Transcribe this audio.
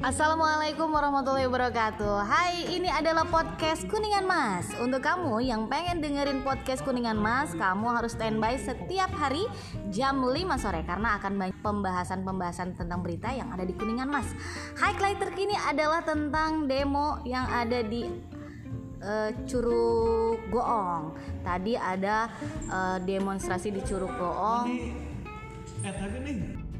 Assalamualaikum warahmatullahi wabarakatuh. Hai ini adalah podcast Kuningan Mas. Untuk kamu yang pengen dengerin podcast Kuningan Mas Kamu harus standby setiap hari jam 5 sore Karena akan banyak pembahasan-pembahasan tentang berita yang ada di Kuningan Mas. Highlight terkini adalah tentang demo yang ada di uh, Curug Goong. Tadi ada uh, demonstrasi di Curug Goong. Eh tapi nih.